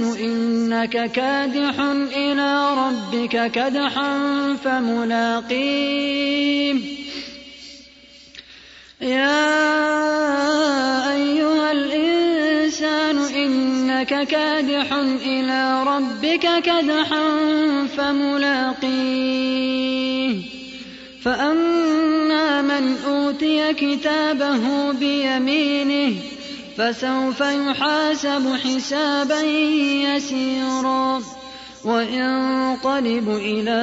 الإنسان إنك كادح إلى ربك كدحا فملاقيه. يا أيها الإنسان إنك كادح إلى ربك كدحا فملاقيه. فأما من أوتي كتابه بيمينه فسوف يحاسب حسابا يسيرا وينقلب إلى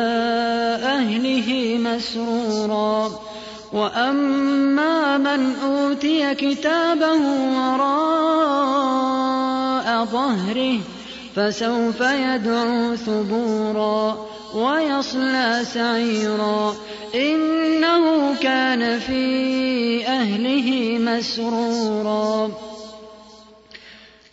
أهله مسرورا وأما من أوتي كتابه وراء ظهره فسوف يدعو ثبورا ويصلى سعيرا إنه كان في أهله مسرورا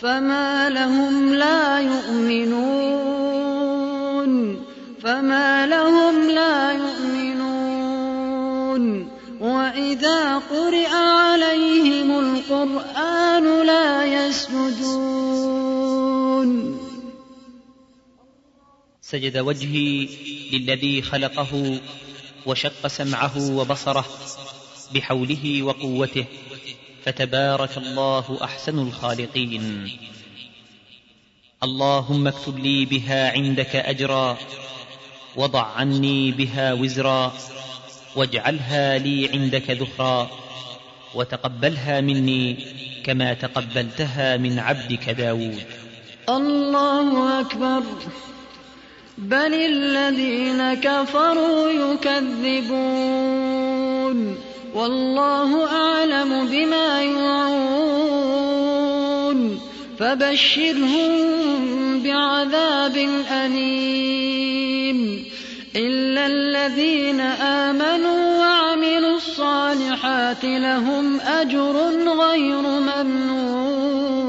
فما لهم لا يؤمنون. فما لهم لا يؤمنون. وإذا قرئ عليهم القرآن لا يسجدون. سجد وجهي للذي خلقه وشق سمعه وبصره بحوله وقوته. فتبارك الله أحسن الخالقين. اللهم اكتب لي بها عندك أجرا وضع عني بها وزرا واجعلها لي عندك ذخرا وتقبلها مني كما تقبلتها من عبدك داود. الله أكبر. بل الذين كفروا يكذبون. والله أعلم بما يوعون فبشرهم بعذاب أليم إلا الذين آمنوا وعملوا الصالحات لهم أجر غير ممنون